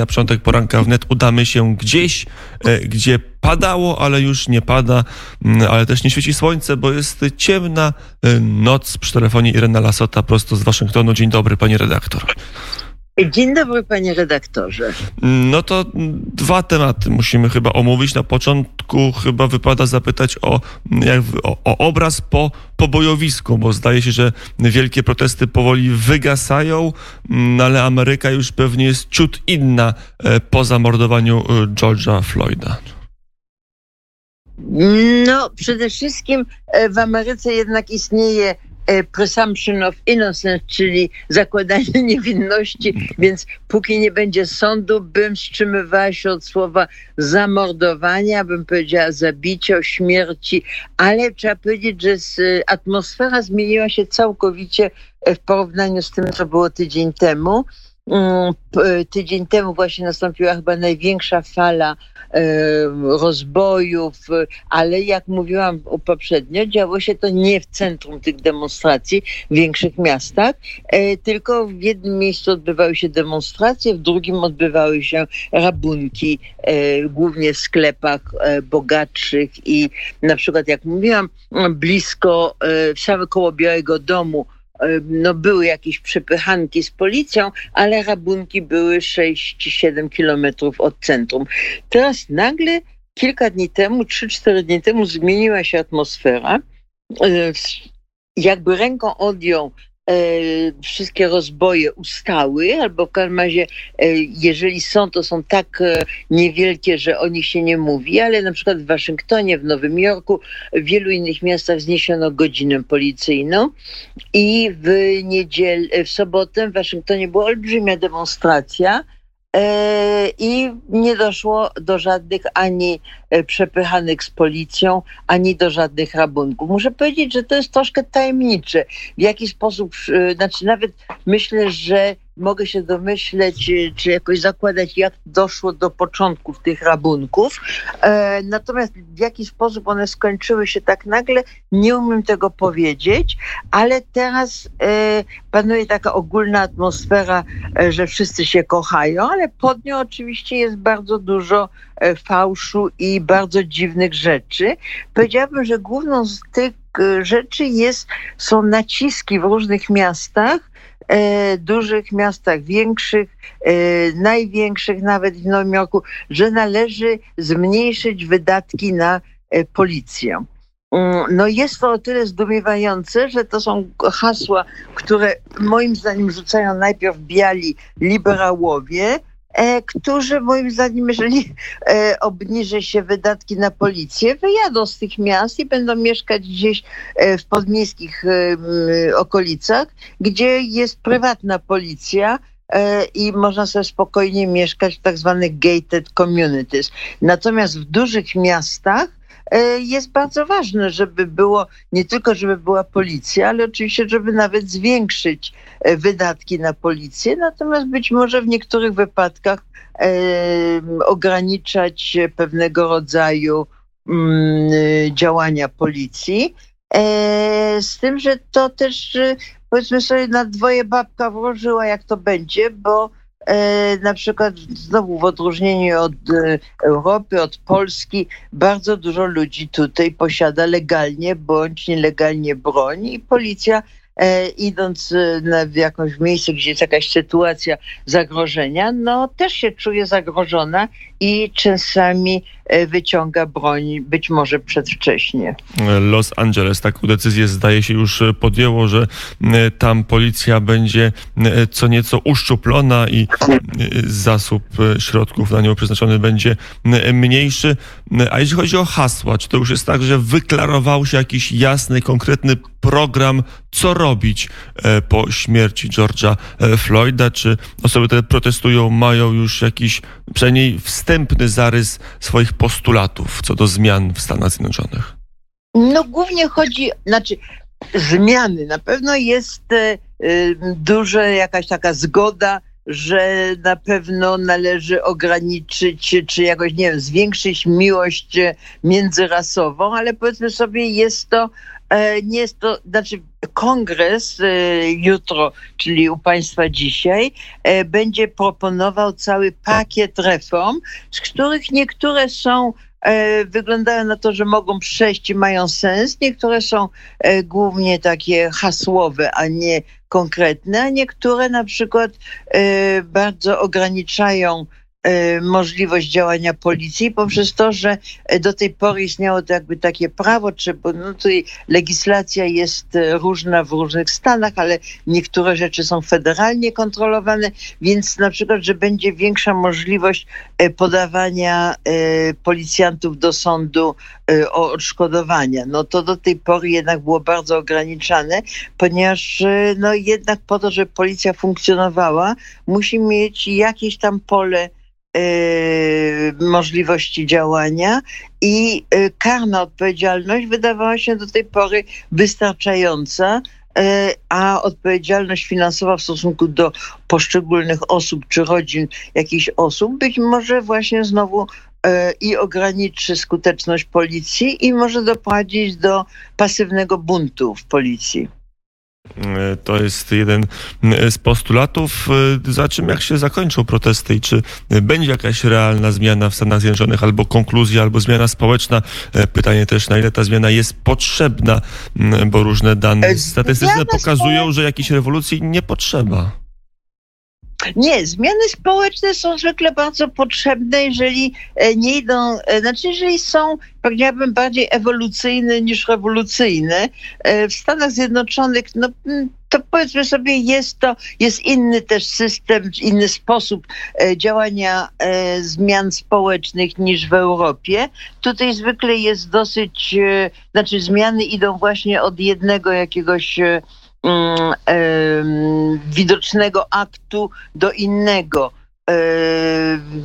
Na początek poranka wnet udamy się gdzieś, e, gdzie padało, ale już nie pada, mm, ale też nie świeci słońce, bo jest ciemna e, noc. Przy telefonie Irena Lasota prosto z Waszyngtonu. Dzień dobry, pani redaktor. Dzień dobry, panie redaktorze. No to dwa tematy musimy chyba omówić. Na początku chyba wypada zapytać o, jak, o, o obraz po, po bojowisku, bo zdaje się, że wielkie protesty powoli wygasają, no ale Ameryka już pewnie jest ciut inna e, po zamordowaniu e, George'a Floyda. No, przede wszystkim e, w Ameryce jednak istnieje presumption of innocence, czyli zakładanie niewinności, więc póki nie będzie sądu, bym wstrzymywała się od słowa zamordowania, bym powiedziała zabicia, śmierci, ale trzeba powiedzieć, że atmosfera zmieniła się całkowicie e, w porównaniu z tym, co było tydzień temu. Mm, tydzień temu właśnie nastąpiła chyba największa fala e, rozbojów, ale jak mówiłam poprzednio, działo się to nie w centrum tych demonstracji w większych miastach, e, tylko w jednym miejscu odbywały się demonstracje, w drugim odbywały się rabunki, e, głównie w sklepach bogatszych i na przykład jak mówiłam, blisko, w koło Białego Domu no były jakieś przepychanki z policją, ale rabunki były 6-7 kilometrów od centrum. Teraz nagle kilka dni temu, 3-4 dni temu zmieniła się atmosfera. Jakby ręką odjął wszystkie rozboje ustały, albo w każdym razie, e, jeżeli są, to są tak e, niewielkie, że o nich się nie mówi, ale na przykład w Waszyngtonie, w Nowym Jorku, w wielu innych miastach zniesiono godzinę policyjną i w niedzielę, w sobotę w Waszyngtonie była olbrzymia demonstracja, E, i nie doszło do żadnych ani e, przepychanych z policją, ani do żadnych rabunków. Muszę powiedzieć, że to jest troszkę tajemnicze, w jaki sposób, e, znaczy nawet myślę, że mogę się domyśleć, y, czy jakoś zakładać, jak doszło do początków tych rabunków. E, natomiast w jaki sposób one skończyły się tak nagle, nie umiem tego powiedzieć, ale teraz e, panuje taka ogólna atmosfera, e, że wszyscy się kochają, ale pod nią oczywiście jest bardzo dużo fałszu i bardzo dziwnych rzeczy. Powiedziałabym, że główną z tych rzeczy jest, są naciski w różnych miastach dużych miastach, większych, e, największych nawet w Nowym Jorku, że należy zmniejszyć wydatki na e, policję. Mm, no jest to o tyle zdumiewające, że to są hasła, które moim zdaniem rzucają najpierw biali liberałowie, E, którzy moim zdaniem, jeżeli e, obniży się wydatki na policję, wyjadą z tych miast i będą mieszkać gdzieś e, w podmiejskich okolicach, gdzie jest prywatna policja, i można sobie spokojnie mieszkać w tak zwanych gated communities. Natomiast w dużych miastach E, jest bardzo ważne, żeby było, nie tylko żeby była policja, ale oczywiście, żeby nawet zwiększyć e, wydatki na policję, natomiast być może w niektórych wypadkach e, ograniczać pewnego rodzaju mm, działania policji. Z tym, że to też powiedzmy sobie na dwoje babka włożyła, jak to będzie, bo E, na przykład znowu w odróżnieniu od e, Europy, od Polski, bardzo dużo ludzi tutaj posiada legalnie bądź nielegalnie broń i policja e, idąc na, w jakąś miejsce, gdzie jest jakaś sytuacja zagrożenia, no też się czuje zagrożona i czasami e, wyciąga broń, być może przedwcześnie. Los Angeles taką decyzję zdaje się już podjęło, że e, tam policja będzie e, co nieco uszczuplona i zasób środków na nią przeznaczony będzie mniejszy. A jeśli chodzi o hasła, czy to już jest tak, że wyklarował się jakiś jasny, konkretny program, co robić po śmierci George'a Floyda? Czy osoby, które protestują, mają już jakiś przynajmniej wstęp wstępny zarys swoich postulatów co do zmian w Stanach Zjednoczonych? No głównie chodzi, znaczy zmiany. Na pewno jest e, duża jakaś taka zgoda, że na pewno należy ograniczyć, czy jakoś, nie wiem, zwiększyć miłość międzyrasową, ale powiedzmy sobie, jest to, e, nie jest to, znaczy kongres jutro, czyli u Państwa dzisiaj, będzie proponował cały pakiet reform, z których niektóre są wyglądają na to, że mogą przejść i mają sens. Niektóre są głównie takie hasłowe, a nie konkretne, a niektóre na przykład bardzo ograniczają możliwość działania policji poprzez to, że do tej pory istniało to jakby takie prawo, czy no tutaj legislacja jest e, różna w różnych stanach, ale niektóre rzeczy są federalnie kontrolowane, więc na przykład, że będzie większa możliwość podawania policjantów do sądu o odszkodowania. No to do tej pory jednak było bardzo ograniczane, ponieważ no jednak po to, żeby policja funkcjonowała, musi mieć jakieś tam pole Y, możliwości działania i y, karna odpowiedzialność wydawała się do tej pory wystarczająca, y, a odpowiedzialność finansowa w stosunku do poszczególnych osób czy rodzin jakichś osób być może właśnie znowu i ograniczy skuteczność policji i może doprowadzić do pasywnego buntu w policji. E, to jest jeden e, z postulatów. E, za czym jak się zakończą protesty i czy będzie jakaś realna zmiana w Stanach Zjednoczonych, albo konkluzja, albo zmiana społeczna. Pytanie też, na ile ta zmiana jest potrzebna, bo różne dane statystyczne pokazują, że jakiejś rewolucji nie potrzeba. Nie, zmiany społeczne są zwykle bardzo potrzebne, jeżeli e, nie idą, e, znaczy jeżeli są, powiedziałabym, bardziej ewolucyjne niż rewolucyjne. E, w Stanach Zjednoczonych, no to powiedzmy sobie, jest to, jest inny też system, inny sposób działania zmian społecznych niż w Europie. Tutaj zwykle jest dosyć, znaczy zmiany idą właśnie od jednego jakiegoś widocznego aktu do innego.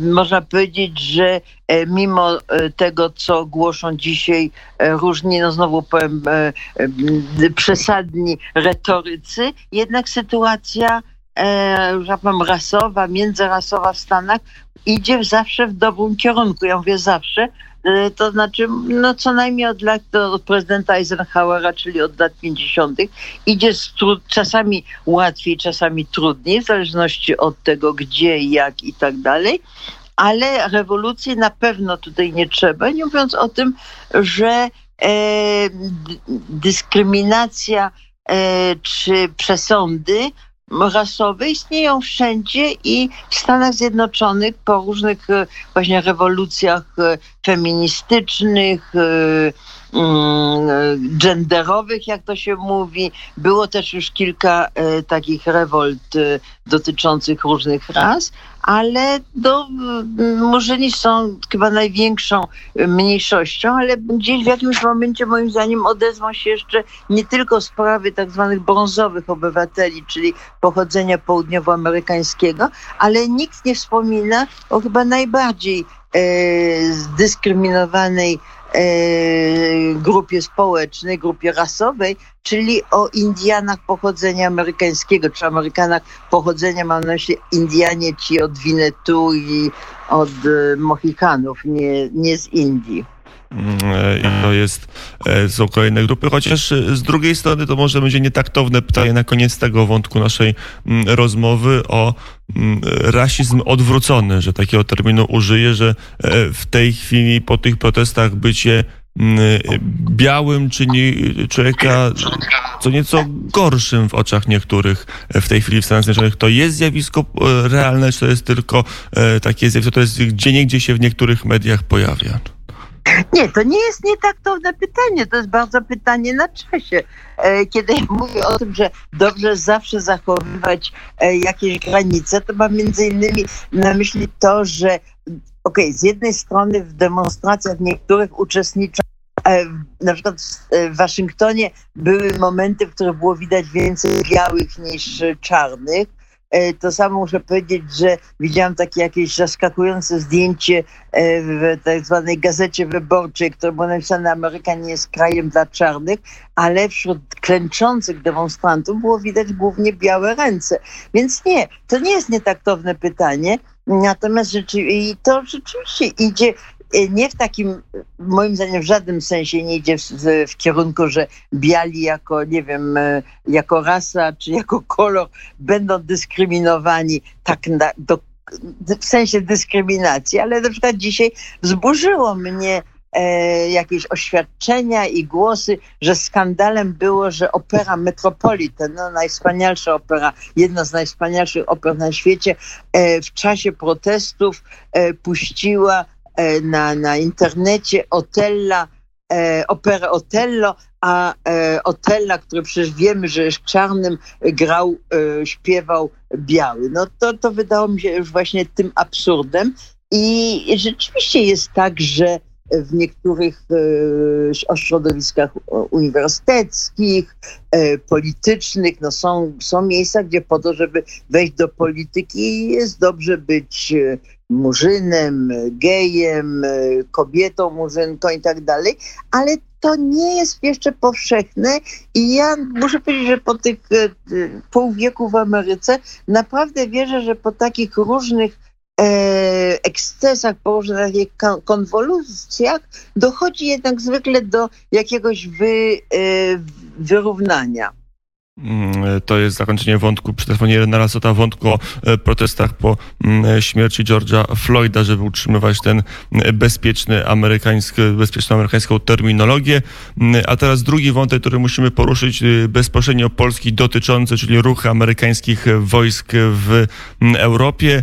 Można powiedzieć, że e, mimo e, tego, co głoszą dzisiaj e, różni, no znowu powiem, przesadni retorycy, jednak sytuacja że powiem, rasowa, międzyrasowa w Stanach idzie zawsze w dobrym kierunku. Ja mówię zawsze, E, to znaczy, no co najmniej od lat, od prezydenta Eisenhowera, czyli od lat 50., idzie trud, czasami łatwiej, czasami trudniej, w zależności od tego, gdzie, jak i tak dalej. Ale rewolucji na pewno tutaj nie trzeba, nie mówiąc o tym, że e, dyskryminacja e, czy przesądy rasowe istnieją wszędzie i w Stanach Zjednoczonych po różnych e, właśnie rewolucjach e, feministycznych, e, genderowych, jak to się mówi. Było też już kilka takich rewolt dotyczących różnych ras, ale do, Murzyni są chyba największą mniejszością, ale gdzieś w jakimś momencie moim zdaniem odezwą się jeszcze nie tylko sprawy tak zwanych brązowych obywateli, czyli pochodzenia południowoamerykańskiego, ale nikt nie wspomina o chyba najbardziej e, zdyskryminowanej e, grupie społecznej, grupie rasowej, czyli o Indianach pochodzenia amerykańskiego, czy Amerykanach pochodzenia, mam na myśli Indianie ci od Winnetu i od e, Mohikanów, nie, nie z Indii. Mm, e, I to jest, e, są kolejne grupy, chociaż z drugiej strony to może będzie nietaktowne pytanie na koniec tego wątku naszej mm, rozmowy o mm, rasizm odwrócony, że takiego terminu użyję, że w tej chwili po tych protestach bycie białym czyni człowieka co nieco gorszym w oczach niektórych w tej chwili w Stanach Zjednoczonych. To jest zjawisko e, realne, czy to jest tylko e, takie zjawisko, to jest gdzie niegdzie się w niektórych mediach pojawia? Nie, to nie jest nietaktowne pytanie, to jest bardzo pytanie na czasie. E, kiedy ja mówię o tym, że dobrze zawsze zachowywać jakieś granice, to mam między innymi na myśli to, że okej, okay, z jednej strony w demonstracjach niektórych uczestniczą E, na przykład w Waszyngtonie były momenty, w których było widać więcej białych niż czarnych. E, to samo muszę powiedzieć, że widziałam takie jakieś zaskakujące zdjęcie e, w tak zwanej gazecie wyborczej, które było napisane Ameryka nie jest krajem dla czarnych, ale wśród klęczących demonstrantów było widać głównie białe ręce. Więc nie, to nie jest nietaktowne pytanie. Natomiast i to rzeczywiście idzie nie w takim, moim zdaniem w żadnym sensie nie idzie w, w, kierunku, że biali jako, nie wiem, jako rasa czy jako kolor będą dyskryminowani tak na, do, w sensie dyskryminacji, ale na przykład dzisiaj wzburzyło mnie e, jakieś oświadczenia i głosy, że skandalem było, że opera Metropolitan, no najwspanialsza opera, jedna z najwspanialszych oper na świecie, e, w czasie protestów e, puściła na, na internecie Otella, e, operę Otello, a e, Otella, który przecież wiemy, że jest czarnym, grał, e, śpiewał biały. No to, to wydało mi się już właśnie tym absurdem. I rzeczywiście jest tak, że w niektórych e, środowiskach uniwersyteckich, e, politycznych. No są, są miejsca, gdzie po to, żeby wejść do polityki jest dobrze być e, murzynem, gejem, kobietą murzynką i tak dalej, ale to nie jest jeszcze powszechne i ja muszę powiedzieć, że po tych pół wieku w Ameryce naprawdę wierzę, że po takich różnych E, ekscesach, po różnych konwolucjach dochodzi jednak zwykle do jakiegoś wy, e, wyrównania. Mm, to jest zakończenie wątku przy telefonie Narasota, wątku o e, protestach po mm, śmierci George'a Floyda, żeby utrzymywać ten mm, bezpieczny amerykański, bezpieczną amerykańską terminologię. A teraz drugi wątek, który musimy poruszyć y, bezpośrednio polski dotyczący, czyli ruchy amerykańskich wojsk w Europie.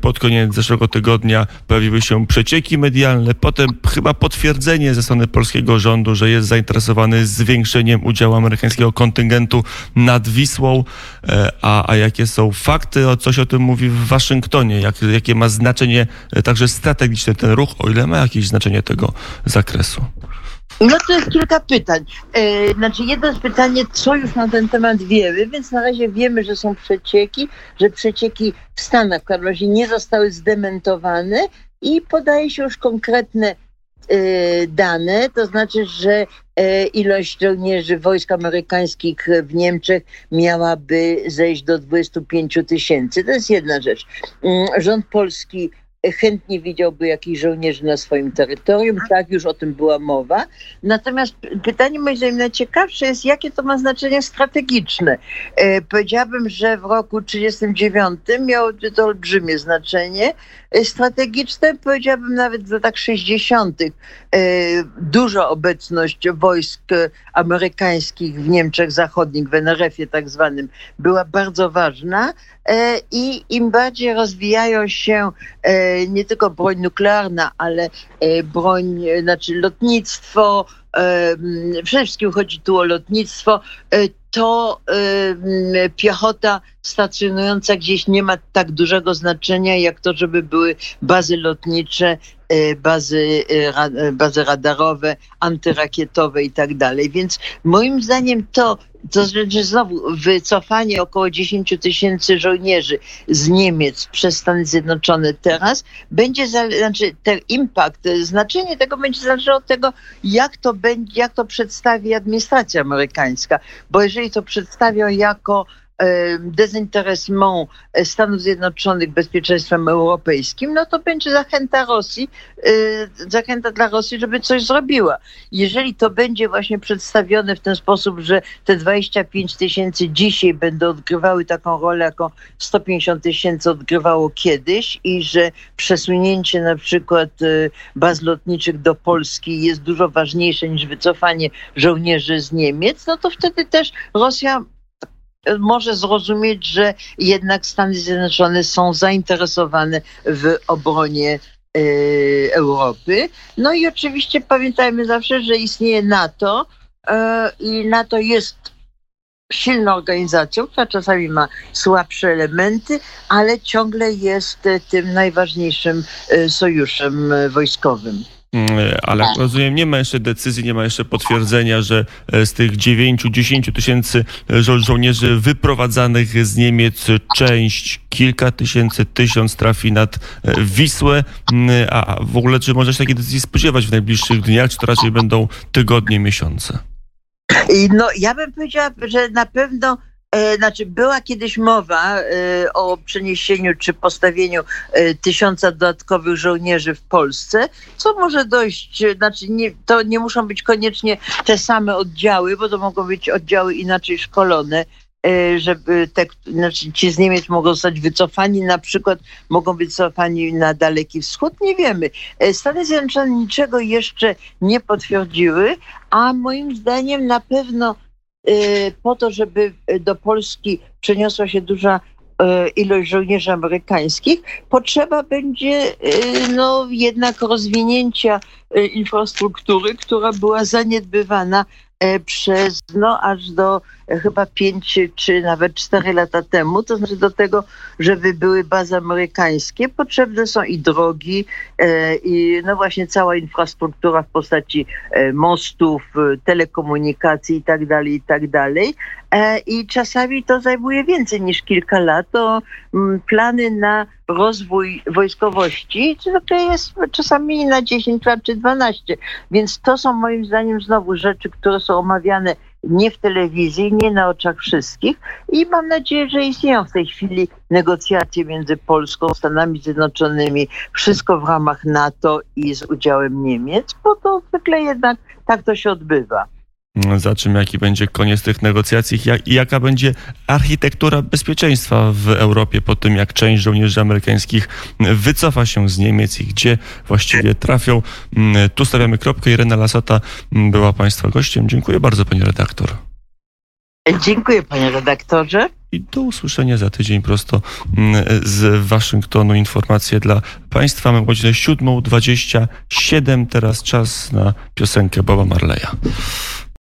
Pod koniec zeszłego tygodnia pojawiły się przecieki medialne, potem chyba potwierdzenie ze strony polskiego rządu, że jest zainteresowany zwiększeniem udziału amerykańskiego kontyngentu nad Wisłą, e, a, a jakie są fakty, o coś o tym mówi w Waszyngtonie, jak, jakie ma znaczenie e, także strategiczne ten ruch, o ile ma jakieś znaczenie tego zakresu. No to jest kilka pytań. E, znaczy jedno z pytanie, co już na ten temat wiemy, więc na razie wiemy, że są przecieki, że przecieki w Stanach w każdym razie nie zostały zdementowane i podaje się już konkretne dane, to znaczy, że e, ilość żołnierzy wojsk amerykańskich w Niemczech miałaby zejść do 25 tysięcy. To jest jedna rzecz. Mm, rząd polski chętnie widziałby jakichś żołnierzy na swoim terytorium. Tak, już o tym była mowa. Natomiast pytanie moim zdaniem najciekawsze jest, jakie to ma znaczenie strategiczne. E, powiedziałabym, że w roku 1939 miało to olbrzymie znaczenie. E, strategiczne, powiedziałabym nawet w latach 60. E, duża obecność wojsk amerykańskich w Niemczech Zachodnich, w NRF-ie tak zwanym, była bardzo ważna e, i im bardziej rozwijają się nie tylko broń nuklearna, ale broń, znaczy lotnictwo, przede wszystkim chodzi tu o lotnictwo, to piechota stacjonująca gdzieś nie ma tak dużego znaczenia, jak to, żeby były bazy lotnicze, e, bazy, e, e, bazy radarowe, antyrakietowe i tak dalej. Więc moim zdaniem to, to znaczy znowu wycofanie około 10 tysięcy żołnierzy z Niemiec przez Stany Zjednoczone teraz będzie, znaczy ten impact, znaczenie tego będzie zależało od tego, jak to będzie, jak to przedstawi administracja amerykańska. Bo jeżeli to przedstawią jako dezinteresment Stanów Zjednoczonych bezpieczeństwem europejskim, no to będzie zachęta Rosji, zachęta dla Rosji, żeby coś zrobiła. Jeżeli to będzie właśnie przedstawione w ten sposób, że te 25 tysięcy dzisiaj będą odgrywały taką rolę, jaką 150 tysięcy odgrywało kiedyś i że przesunięcie na przykład baz lotniczych do Polski jest dużo ważniejsze niż wycofanie żołnierzy z Niemiec, no to wtedy też Rosja może zrozumieć, że jednak Stany Zjednoczone są zainteresowane w obronie e, Europy. No i oczywiście pamiętajmy zawsze, że istnieje NATO e, i NATO jest silną organizacją, która czasami ma słabsze elementy, ale ciągle jest tym najważniejszym e, sojuszem wojskowym. Mm, ale jak rozumiem, nie ma jeszcze decyzji, nie ma jeszcze potwierdzenia, że e, z tych 9-10 tysięcy e, żo żołnierzy wyprowadzanych z Niemiec część, kilka tysięcy, tysiąc trafi nad e, Wisłę. Mm, a w ogóle, czy można się takiej decyzji spodziewać w najbliższych dniach, czy to raczej będą tygodnie, miesiące? No, ja bym powiedziała, że na pewno znaczy, była kiedyś mowa e, o przeniesieniu czy postawieniu e, tysiąca dodatkowych żołnierzy w Polsce, co może dojść, znaczy nie, to nie muszą być koniecznie te same oddziały, bo to mogą być oddziały inaczej szkolone, żeby te, znaczy ci z Niemiec mogą zostać wycofani, na przykład mogą być wycofani na Daleki Wschód, nie wiemy. Stany Zjednoczone niczego jeszcze nie potwierdziły, a moim zdaniem na pewno po to, żeby do Polski przeniosła się duża y, ilość żołnierzy amerykańskich, potrzeba będzie y, no, jednak rozwinięcia infrastruktury, która była zaniedbywana E, przez no aż do e, chyba pięć czy nawet cztery lata temu, to znaczy do tego, żeby były bazy amerykańskie, potrzebne są i drogi, e, i no właśnie cała infrastruktura w postaci mostów, telekomunikacji i tak dalej, i tak. I czasami to zajmuje więcej niż kilka lat. To mm, plany na rozwój wojskowości to jest czasami na 10 lat czy 12. Więc to są moim zdaniem znowu rzeczy, które są omawiane nie w telewizji, nie na oczach wszystkich i mam nadzieję, że istnieją w tej chwili negocjacje między Polską, Stanami Zjednoczonymi, wszystko w ramach NATO i z udziałem Niemiec, bo to zwykle jednak tak to się odbywa za czym jaki będzie koniec tych negocjacji i jaka będzie architektura bezpieczeństwa w Europie po tym, jak część żołnierzy amerykańskich wycofa się z Niemiec i gdzie właściwie trafią. Mm, tu stawiamy kropkę. Irena Lasota mm, była Państwa gościem. Dziękuję bardzo, Pani redaktor. Dziękuję, Panie redaktorze. I do usłyszenia za tydzień prosto mm, z Waszyngtonu. Informacje dla Państwa. Mamy godzinę 7.27. Teraz czas na piosenkę Boba Marleya.